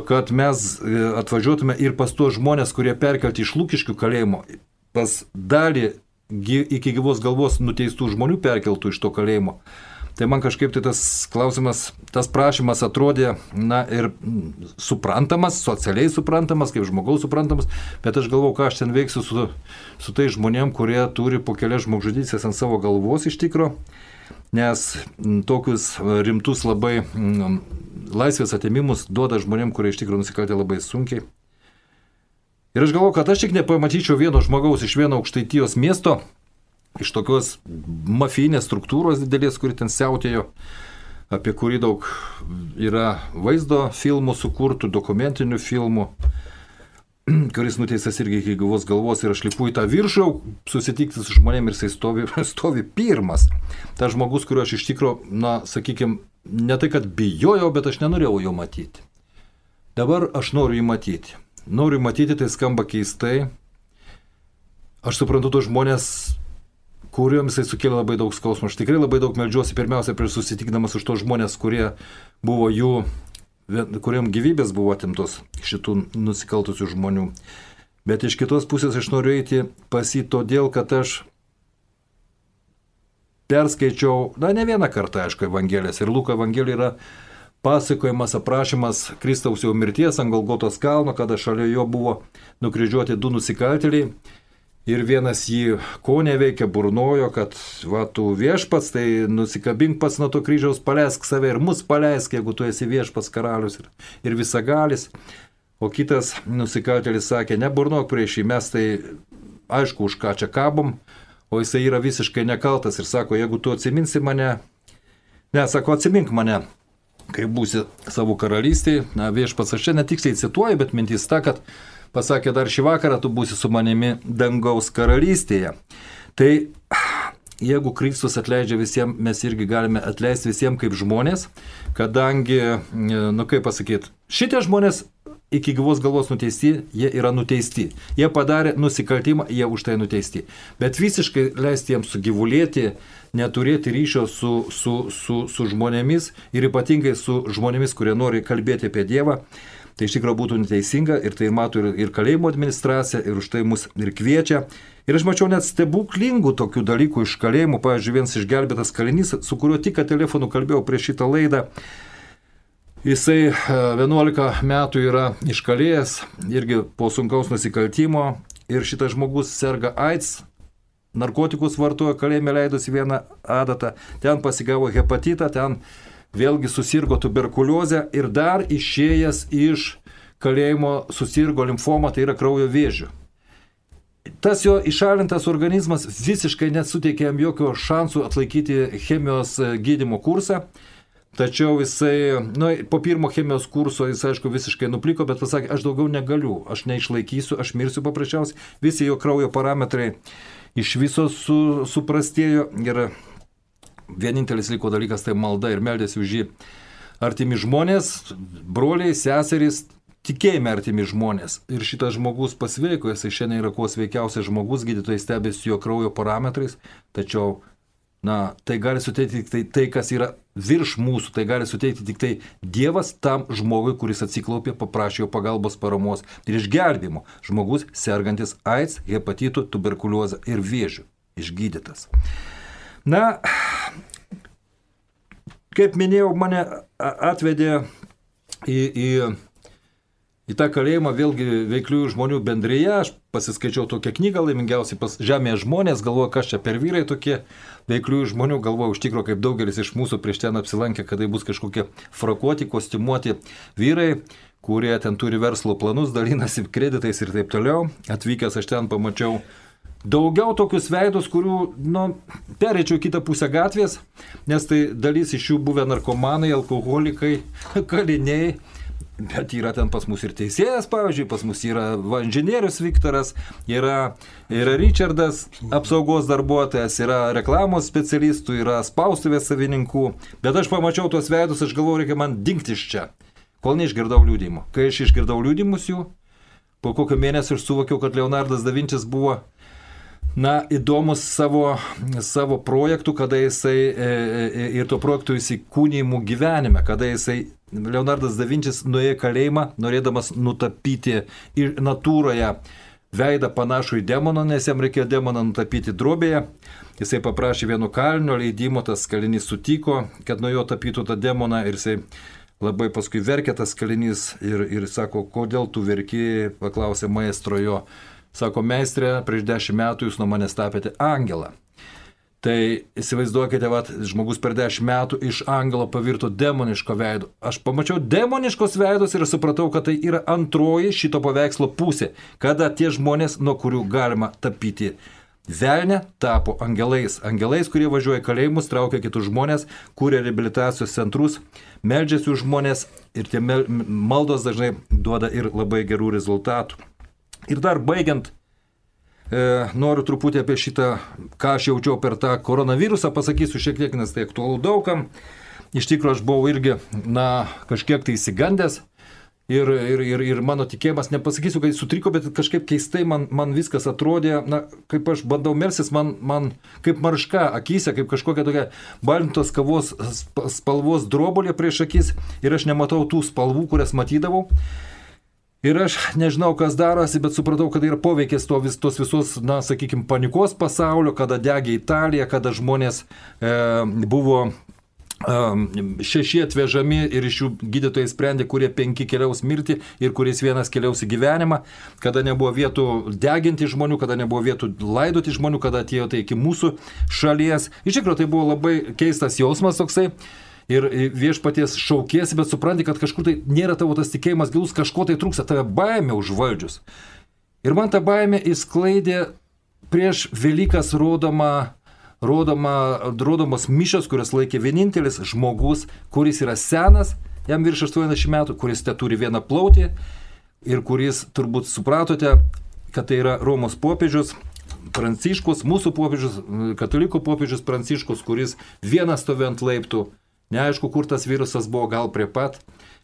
kad mes e, atvažiuotume ir pas tuos žmonės, kurie perkelti iš Lūkiškių kalėjimo, pas dalį iki gyvos galvos nuteistų žmonių perkeltų iš to kalėjimo. Tai man kažkaip tai tas klausimas, tas prašymas atrodė, na ir suprantamas, socialiai suprantamas, kaip žmogaus suprantamas, bet aš galvau, ką aš ten veiksiu su, su tai žmonėm, kurie turi po kelias žmogžudystės ant savo galvos iš tikro, nes tokius rimtus labai laisvės atėmimus duoda žmonėm, kurie iš tikrųjų nusikaltė labai sunkiai. Ir aš galvoju, kad aš tik nepamatyčiau vieno žmogaus iš vieno aukštaitijos miesto, iš tokios mafijinės struktūros didelės, kuri ten siautėjo, apie kurį daug yra vaizdo filmų sukurtų, dokumentinių filmų, kuris nuteistas irgi iki gyvos galvos ir aš lipu į tą viršų, susitikti su žmonėmis ir jisai stovi, stovi pirmas. Ta žmogus, kurio aš iš tikrųjų, na, sakykime, ne tai, kad bijojau, bet aš nenorėjau jo matyti. Dabar aš noriu jį matyti. Noriu matyti, tai skamba keistai. Aš suprantu, tos žmonės kuriuom jisai sukėlė labai daug skausmo. Aš tikrai labai daug melžiuosi pirmiausia prieš susitikdamas už tos žmonės, kurie buvo jų, kuriam gyvybės buvo atimtos šitų nusikaltusių žmonių. Bet iš kitos pusės aš noriu eiti pas jį todėl, kad aš perskaičiau, na ne vieną kartą, aišku, Evangelijas. Ir Luko Evangelija yra pasakojimas, aprašymas Kristaus jau mirties ant Golgotos kalno, kada šalia jo buvo nukryžiuoti du nusikaltėliai ir vienas jį ko neveikia, burnojo, kad va, tu viešpats, tai nusikabink pats nuo to kryžiaus, paleisk save ir mus paleisk, jeigu tu esi viešpats karalius ir, ir visagalis. O kitas nusikaltėlis sakė, neburnok prieš jį, mes tai aišku, už ką čia kabom, o jisai yra visiškai nekaltas ir sako, jeigu tu atsiminsi mane, ne, sako, atsimink mane, kai būsi savo karalystėje, na viešpats aš čia netiksliai cituoju, bet mintis ta, kad pasakė, dar šį vakarą tu būsi su manimi dangaus karalystėje. Tai jeigu Kristus atleidžia visiems, mes irgi galime atleisti visiems kaip žmonės, kadangi, nu kaip pasakyti, šitie žmonės iki gyvos galvos nuteisti, jie yra nuteisti. Jie padarė nusikaltimą, jie už tai nuteisti. Bet visiškai leisti jiems sugyvulėti, neturėti ryšio su, su, su, su žmonėmis ir ypatingai su žmonėmis, kurie nori kalbėti apie Dievą, Tai iš tikrųjų būtų neteisinga ir tai mato ir, ir kalėjimo administracija ir už tai mus ir kviečia. Ir aš mačiau net stebuklingų tokių dalykų iš kalėjimų. Pavyzdžiui, vienas išgelbėtas kalinys, su kuriuo tik telefonu kalbėjau prieš šitą laidą. Jisai 11 e, metų yra iškalėjęs, irgi po sunkaus nusikaltimo. Ir šitas žmogus serga AIDS, narkotikus vartoja kalėjime leidusi vieną adatą, ten pasigavo hepatitą, ten vėlgi susirgo tuberkuliozę ir dar išėjęs iš kalėjimo susirgo limfoma, tai yra kraujo vėžių. Tas jo išalintas organizmas visiškai nesuteikė jam jokio šansų atlaikyti chemijos e, gydimo kursą. Tačiau jisai, nu, po pirmo chemijos kurso jis, aišku, visiškai nupliko, bet pasakė, aš daugiau negaliu, aš neišlaikysiu, aš mirsiu paprasčiausiai. Visi jo kraujo parametrai iš viso su, suprastėjo ir vienintelis liko dalykas tai malda ir meldėsi už jį. Artimi žmonės, broliai, seserys, tikėjime artimi žmonės. Ir šitas žmogus pasveiko, jisai šiandien yra kuo sveikiausias žmogus, gydytojai stebėsi jo kraujo parametrais, tačiau na, tai gali suteikti tik tai, tai, kas yra virš mūsų, tai gali suteikti tik tai Dievas tam žmogui, kuris atsiklaupė, paprašė jo pagalbos, paramos ir išgelbimo. Žmogus sergantis AIDS, hepatitu, tuberkuliozę ir vėžiu. Išgydytas. Na, kaip minėjau, mane atvedė į, į į tą kalėjimą vėlgi veikliųjų žmonių bendryje, aš pasiskaičiau tokią knygą laimingiausiai pas žemėje žmonės, galvoju, kas čia per vyrai tokie veikliųjų žmonių, galvoju, iš tikrųjų, kaip daugelis iš mūsų prieš ten apsilankė, kad tai bus kažkokie frakuoti, kostiumuoti vyrai, kurie ten turi verslo planus, dalinasi kreditais ir taip toliau. Atvykęs aš ten pamačiau daugiau tokius veidus, kurių, nu, perėčiau kitą pusę gatvės, nes tai dalis iš jų buvę narkomanai, alkoholikai, kaliniai Bet yra ten pas mus ir teisėjas, pavyzdžiui, pas mus yra va, inžinierius Viktoras, yra, yra Richardas, apsaugos darbuotojas, yra reklamos specialistų, yra spaustuvės savininkų. Bet aš pamačiau tuos veidus, aš galvoju, reikia man dingti iš čia, kol neišgirdau liūdimų. Kai aš išgirdau liūdimus jų, po kokio mėnesio aš suvokiau, kad Leonardas da Vinčias buvo na, įdomus savo, savo projektų, kada jisai e, e, ir to projektų įsikūnymų gyvenime, kada jisai Leonardas da Vinčias nuėjo į kalėjimą, norėdamas nutapyti ir natūroje veidą panašų į demoną, nes jam reikėjo demoną nutapyti drobėje. Jisai paprašė vieno kalinio leidimo, tas kalinys sutiko, kad nuo jo tapytų tą demoną ir jisai labai paskui verkė tas kalinys ir, ir sako, kodėl tu verki, paklausė maestro jo. Sako, meistrė, prieš dešimt metų jūs nuo manęs tapėte angelą. Tai įsivaizduokite, vat, žmogus per dešimt metų iš angelo pavirto demoniško veido. Aš pamačiau demoniškos veidus ir supratau, kad tai yra antroji šito paveikslo pusė, kada tie žmonės, nuo kurių galima tapyti velnę, tapo angelais. Angelais, kurie važiuoja kalėjimus, traukia kitus žmonės, kūrė rehabilitacijos centrus, meldžiasi už žmonės ir tie maldos dažnai duoda ir labai gerų rezultatų. Ir dar baigiant E, noriu truputį apie šitą, ką aš jaučiau per tą koronavirusą, pasakysiu šiek tiek, nes tai aktualu daugam. Iš tikrųjų, aš buvau irgi, na, kažkiek tai įsigandęs. Ir, ir, ir, ir mano tikėjimas, nepasakysiu, kad jis sutriko, bet kažkaip keistai man, man viskas atrodė, na, kaip aš bandau melsis, man, man kaip marška akise, kaip kažkokia tokia balintos kavos spalvos drobolė prieš akis ir aš nematau tų spalvų, kurias matydavau. Ir aš nežinau, kas darosi, bet supratau, kad yra poveikis to vis, tos visos, na, sakykime, panikos pasaulio, kada degė Italija, kada žmonės e, buvo e, šeši atvežami ir iš jų gydytojai sprendė, kurie penki keliaus mirti ir kuris vienas keliaus į gyvenimą, kada nebuvo vietų deginti žmonių, kada nebuvo vietų laidoti žmonių, kada atėjo tai iki mūsų šalies. Iš tikrųjų, tai buvo labai keistas jausmas toksai ir viešpaties šaukiesi, bet supranti, kad kažkur tai nėra tavo tas tikėjimas gilus, kažko tai trūksta, tave baimė užvaldžius. Ir man ta baimė įsklaidė prieš Velykas rodoma, rodoma, rodomos mišios, kurias laikė vienintelis žmogus, kuris yra senas, jam virš 80 metų, kuris te turi vieną plautį ir kuris turbūt supratote, kad tai yra Romos popiežius, Pranciškus, mūsų popiežius, katalikų popiežius Pranciškus, kuris vienas stovi ant laiptų Neaišku, kur tas virusas buvo, gal prie pat,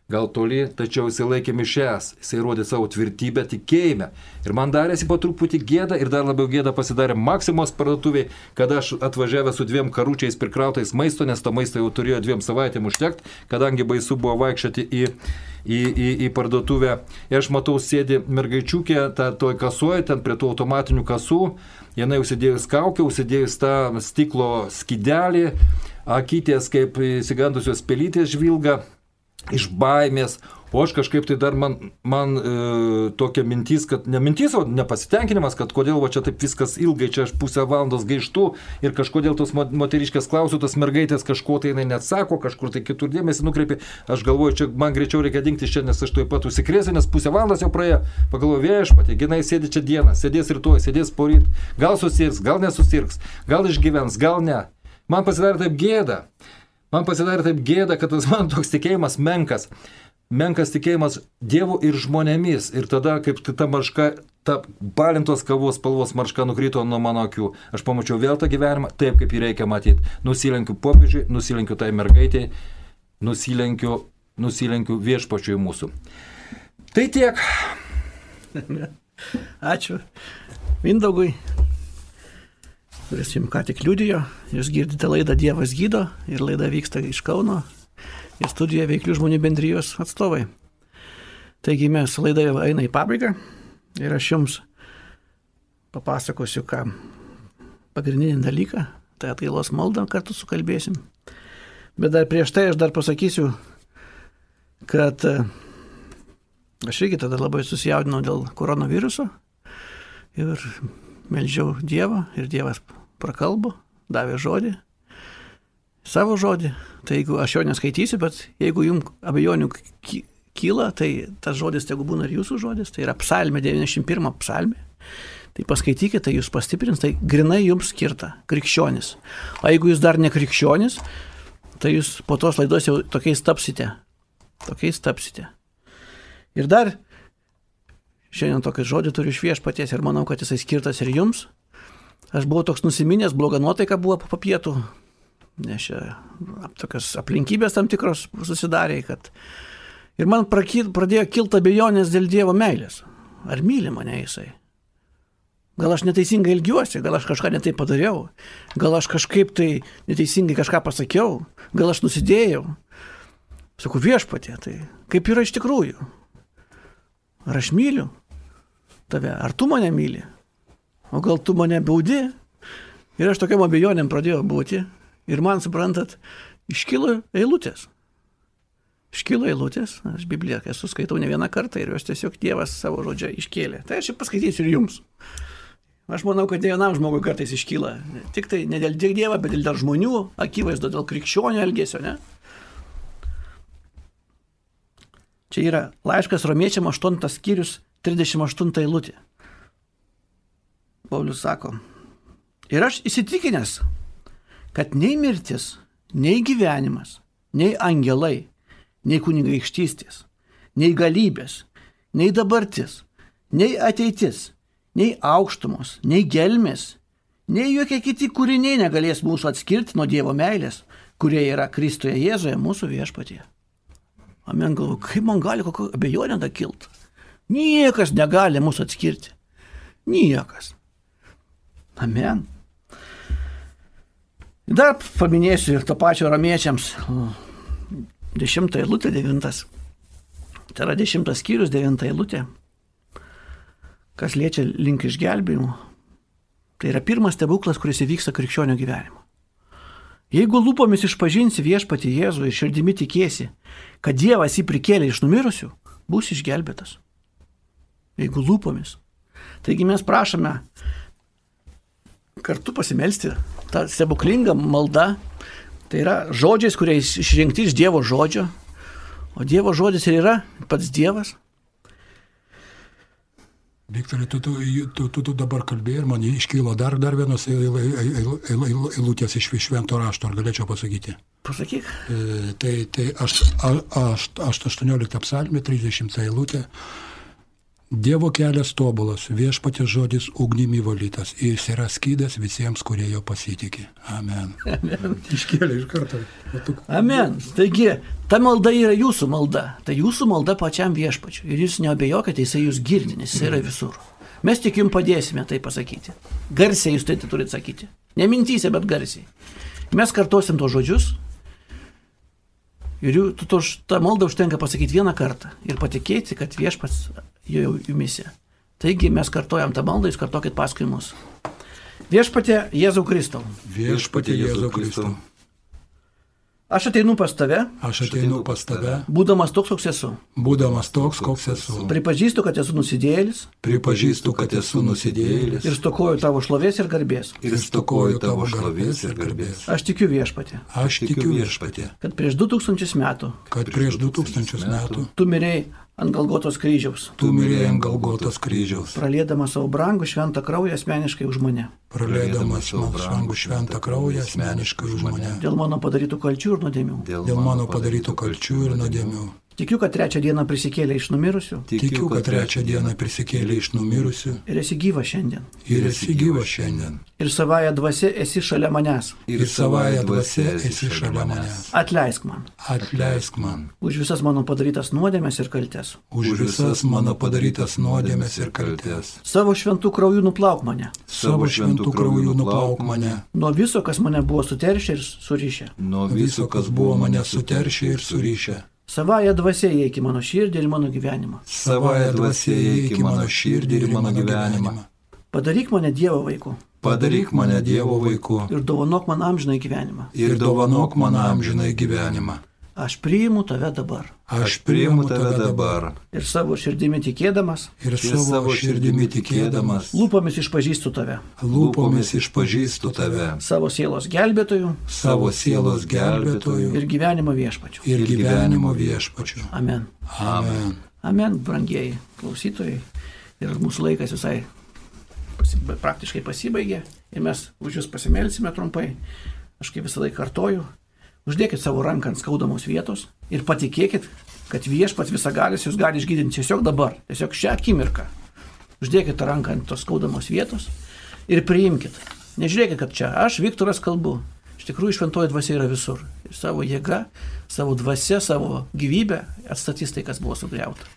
gal toli, tačiau jisai laikė mišes, jisai rodė savo tvirtybę tikėjime. Ir man darėsi po truputį gėda ir dar labiau gėda pasidarė Maksimos parduotuviai, kada aš atvažiavęs su dviem karučiais prikrautais maisto, nes to maisto jau turėjo dviem savaitėm užtekti, kadangi baisu buvo vaikščioti į į, į, į parduotuvę. Ir aš matau, sėdi mergaičiukė, ta, toj kasuoja, ten prie tų automatinių kasų, jinai užsidėjus kaukę, užsidėjus tą stiklo skidelį, akytės kaip įsigandusios pelytės žvilga iš baimės, o aš kažkaip tai dar man, man e, tokia mintis, kad ne mintis, o nepasitenkinimas, kad kodėl va čia taip viskas ilgai, čia aš pusę valandos gaištu ir kažkodėl tos moteriškės klausiu, tos mergaitės kažko tai jinai neatsako, kažkur tai kitur dėmesį nukreipi, aš galvoju, čia man greičiau reikia dingti iš čia, nes aš tuoj pat užsikrėsiu, nes pusę valandos jau praėjo, pagalvoju, viešpatė, jinai sėdi čia dieną, sėdės rytoj, sėdės poryt, gal susirgs, gal nesusirgs, gal išgyvens, gal ne. Man pasidarė taip gėda. Man pasidarė taip gėda, kad tas man toks tikėjimas menkas. Menkas tikėjimas Dievu ir žmonėmis. Ir tada, kaip ta marška, ta balintos kavos spalvos marška nukrito nuo mano akių. Aš pamačiau vėl tą gyvenimą taip, kaip jį reikia matyti. Nusilenkiu popiežiui, nusilenkiu tai mergaitėjai, nusilenkiu, nusilenkiu viešpačiui mūsų. Tai tiek. Ačiū. Vindaugui kuris jums ką tik liudijo. Jūs girdite laidą Dievas gydo ir laida vyksta iš Kauno ir studijoje veiklių žmonių bendrijos atstovai. Taigi mes laida eina į pabaigą ir aš jums papasakosiu, ką pagrindinį dalyką, tai atgailos maldą kartu sukalbėsim. Bet dar prieš tai aš dar pasakysiu, kad e, aš irgi tada labai susijaudinau dėl koronaviruso ir melžiau Dievą ir Dievas prakalbo, davė žodį, savo žodį. Tai jeigu aš jo neskaitysiu, bet jeigu jums abejonių kyla, tai tas žodis tegu būna ir jūsų žodis, tai yra psalmė 91 psalmė. Tai paskaitykite, tai jūs pastiprins, tai grinai jums skirta, krikščionis. O jeigu jūs dar ne krikščionis, tai jūs po tos laidos jau tokiais tapsite. Tokiais tapsite. Ir dar šiandien tokį žodį turiu iš viešpaties ir manau, kad jisai skirtas ir jums. Aš buvau toks nusiminęs, bloga nuotaika buvo po pietų, nes čia tokios aplinkybės tam tikros susidarė, kad ir man pradėjo kilti abejonės dėl Dievo meilės. Ar myli mane jisai? Gal aš neteisingai ilgiuosi, gal aš kažką netai padariau, gal aš kažkaip tai neteisingai kažką pasakiau, gal aš nusidėjau. Sakau, viešpatė, tai kaip yra iš tikrųjų? Ar aš myliu tave, ar tu mane myli? O gal tu mane baudi? Ir aš tokiam abejonėm pradėjau būti ir man, suprantat, iškilo eilutės. Iškilo eilutės, aš Bibliją esu skaitau ne vieną kartą ir jos tiesiog Dievas savo žodžią iškėlė. Tai aš paskaitysiu ir jums. Aš manau, kad ne vienam žmogui kartais iškyla. Tik tai ne dėl Dievo, bet dėl žmonių akivaizdo, dėl krikščionių elgesio, ne? Čia yra laiškas romiečiam 8 skyrius 38 eilutė. Paulius sako, ir aš įsitikinęs, kad nei mirtis, nei gyvenimas, nei angelai, nei kunigaikštystės, nei galybės, nei dabartis, nei ateitis, nei aukštumos, nei gelmės, nei jokie kiti kūriniai negalės mūsų atskirti nuo Dievo meilės, kurie yra Kristuje Jėzuje, mūsų viešpatie. Amen, galvoju, kaip man gali kokio abejonė da kilt. Niekas negali mūsų atskirti. Niekas. Amen. Dar paminėsiu ir to pačio ramiečiams. Dešimtą eilutę, devintas. Tai yra dešimtas skyrius, devinta eilutė kas liečia link išgelbėjimo, tai yra pirmas stebuklas, kuris įvyksta krikščionio gyvenimo. Jeigu lūpomis išpažinsi viešpati Jėzų ir širdimi tikėsi, kad Dievas jį prikėlė iš numirusių, bus išgelbėtas. Jeigu lūpomis. Taigi mes prašome kartu pasimelsti tą stebuklingą maldą. Tai yra žodžiais, kuriais išrinkti iš Dievo žodžio. O Dievo žodis ir yra pats Dievas. Viktorai, tu, tu, tu, tu, tu dabar kalbėjai ir man iškylo dar, dar vienos eilutės iš švento rašto, ar galėčiau pasakyti? Pasakyk. E, tai tai aš, aš, aš 18 psalmė, 30 eilutė. Dievo kelias tobulas, viešpatės žodis ugnimi valytas, jis yra skydas visiems, kurie jo pasitikė. Amen. Amen. Iškėlė iš karto. Amen. Taigi, ta malda yra jūsų malda. Tai jūsų malda pačiam viešpačiu. Ir jūs neabejokite, jisai jūs girdi, nes jisai yra visur. Mes tik jums padėsime tai pasakyti. Garsiai jūs tai turite sakyti. Ne mintyse, bet garsiai. Mes kartosim tos žodžius. Ir jų, tu, to, tą maldą užtenka pasakyti vieną kartą ir patikėti, kad viešpats jau jumise. Taigi mes kartojam tą maldą, jūs kartokit paskui mus. Viešpatė Jėzau Kristau. Viešpatė Jėzau Kristau. Aš ateinu pas tave. Aš ateinu pas tave. Būdamas toks, koks esu. Būdamas toks, koks esu. Pripažįstu, kad esu nusidėjėlis. Pripažįstu, kad esu nusidėjėlis. Ir stokoju tavo šlovės ir garbės. Ir stokoju tavo šlovės ir garbės. Aš tikiu viešpatė. Aš tikiu viešpatė. Kad prieš 2000 metų. Kad prieš 2000 metų. Tu mirėjai ant Galgotos kryžiaus. Tu mirėjai ant Galgotos kryžiaus. Pralėdamas savo brangų šventą kraują asmeniškai už mane. Pralėdamas savo brangų šventą kraują asmeniškai už mane. Dėl mano padarytų kalčių ir nuodėmių. Dėl mano padarytų kalčių ir nuodėmių. Tikiu, kad trečią dieną prisikėlė iš numirusių Tikiu, kad trečią dieną prisikėlė iš numirusių ir esi gyva šiandien. ir esi gyvas šiandien. Ir savaja dvasia esi šalia manęs. Ir savaja dvasia esi šalia manęs. Atleisk man Atleisk man už visas mano padarytas nuodėmės ir kaltes. už visas mano padarytas nuodėmes ir kaltes. Savo šventų kraujų nuplauk mane Savo šventų kraujų nuplauk mane nuo viso, kas mane buvo suteršę ir surišę. Nuo viso, kas buvo mane suteršę ir surišę. Savaja dvasia įeik į mano širdį ir mano gyvenimą. Savaja dvasia įeik į mano širdį ir mano gyvenimą. Padaryk mane Dievo vaiku Padaryk mane Dievo vaiku ir dovanok man amžinai gyvenimą. ir dovanok man amžinai gyvenimą. Aš priimu tave dabar. Aš priimu tave dabar Ir savo širdimi tikėdamas, ir savo širdimi tikėdamas, lūpomis išpažįstu tave. lūpomis išpažįstu tave, Savo sielos gelbėtojų savo sielos gelbėtojų ir gyvenimo viešpačių. ir gyvenimo viešpačiu. Amen. Amen. Amen, brangieji klausytojai. Ir mūsų laikas visai praktiškai pasibaigė. Ir mes už jūs pasimelsime trumpai. Aš kaip visą laiką kartoju. Uždėkit savo ranką ant skaudamos vietos ir patikėkit, kad viešpats visagalis jūs gali išgydinti tiesiog dabar, tiesiog šią akimirką. Uždėkit tą ranką ant tos skaudamos vietos ir priimkit. Nežiūrėkit, kad čia aš, Viktoras, kalbu. Iš tikrųjų, šventoji dvasia yra visur. Ir savo jėga, savo dvasia, savo gyvybę atstatys tai, kas buvo sugriauta.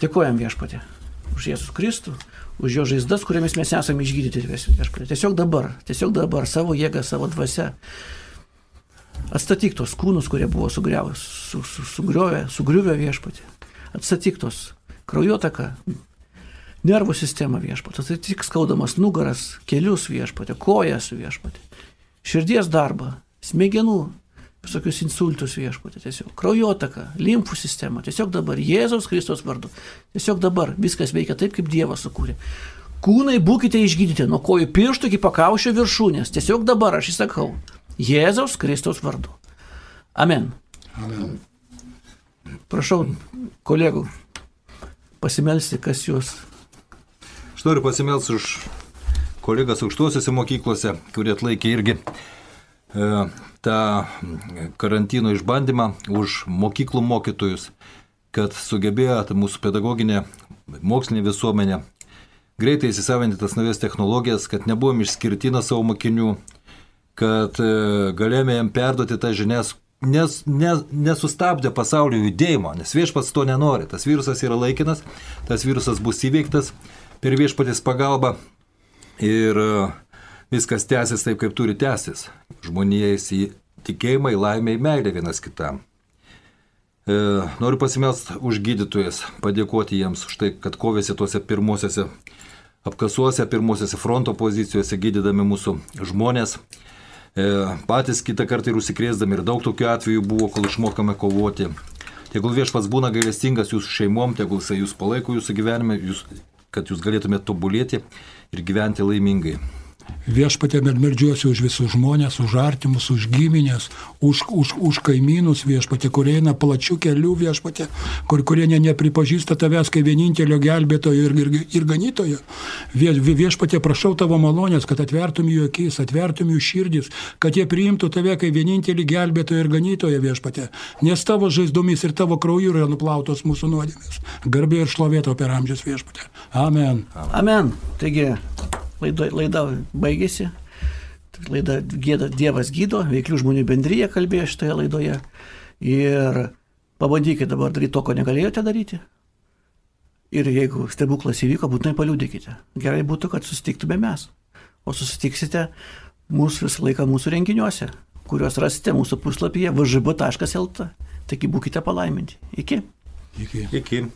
Dėkojam viešpatė už Jėzus Kristų, už jo žaizdas, kuriamis mes esame išgydyti viešpatė. Tiesiog dabar, tiesiog dabar savo jėgą, savo dvasę. Atstatyk tos kūnus, kurie buvo sugriavę, su, su, sugriovę, sugriuvę viešpatė. Atstatyk tos kraujotaką, nervų sistemą viešpatė. Atstatyk skaudamas nugaras, kelius viešpatė, kojas viešpatė. Širdies darbą, smegenų visokius insultus viešpatė, tiesiog kraujotaka, limfų sistema, tiesiog dabar Jėzaus Kristos vardu, tiesiog dabar viskas veikia taip, kaip Dievas sukūrė. Kūnai būkite išgydyti nuo kojų pirštų iki pakaušio viršūnės, tiesiog dabar aš įsakau, Jėzaus Kristos vardu. Amen. Amen. Prašau, kolegų, pasimelsti, kas jūs. Aš noriu pasimelsti už kolegas aukštuosiuose mokyklose, kurie atlaikė irgi e, tą karantino išbandymą, už mokyklų mokytojus, kad sugebėjo mūsų pedagoginė, mokslinė visuomenė greitai įsisavinti tas naujas technologijas, kad nebuvom išskirtina savo mokinių, kad e, galėjome jam perduoti tas žinias, nes, nes, nesustabdė pasaulio judėjimo, nes viešpats to nenori. Tas virusas yra laikinas, tas virusas bus įveiktas per viešpatės pagalbą ir e, viskas tęsis taip, kaip turi tęsis. Žmonijais į tikėjimą, į laimę, į meilę vienas kitam. E, noriu pasimelst už gydytojas, padėkoti jiems už tai, kad kovėsi tuose pirmosiuose apkasuose, pirmosiuose fronto pozicijose, gydydami mūsų žmonės. E, patys kitą kartą ir užsikrėsdami ir daug tokių atvejų buvo, kol išmokame kovoti. Tegul viešpats būna gailestingas jūsų šeimom, tegul jisai jūs palaiko jūsų gyvenime, jūs, kad jūs galėtumėte tobulėti ir gyventi laimingai. Viešpatė meldžiuosi už visus žmonės, už artimus, už giminės, už, už, už kaimynus viešpatė, kurie eina plačių kelių viešpatė, kur, kurie ne, nepripažįsta tavęs kaip vienintelio gelbėtojo ir, ir, ir ganytojo. Vie, viešpatė, prašau tavo malonės, kad atvertum jų akis, atvertum jų širdis, kad jie priimtų tave kaip vienintelį gelbėtoją ir ganytoją viešpatė, nes tavo žaizdomis ir tavo krauju yra nuplautos mūsų nuodėmės. Garbė ir šlovėto per amžius viešpatė. Amen. Amen. Taigi, laida, laida baigėsi. Laida gėda, Dievas gydo, veiklių žmonių bendryje kalbėjo šitoje laidoje. Ir pabandykite dabar daryti to, ko negalėjote daryti. Ir jeigu stebuklas įvyko, būtinai paliūdėkite. Gerai būtų, kad susitiktume mes. O susitiksite mūsų visą laiką mūsų renginiuose, kuriuos rasite mūsų puslapyje vžb.lt. Taigi būkite palaiminti. Iki. Iki. Iki.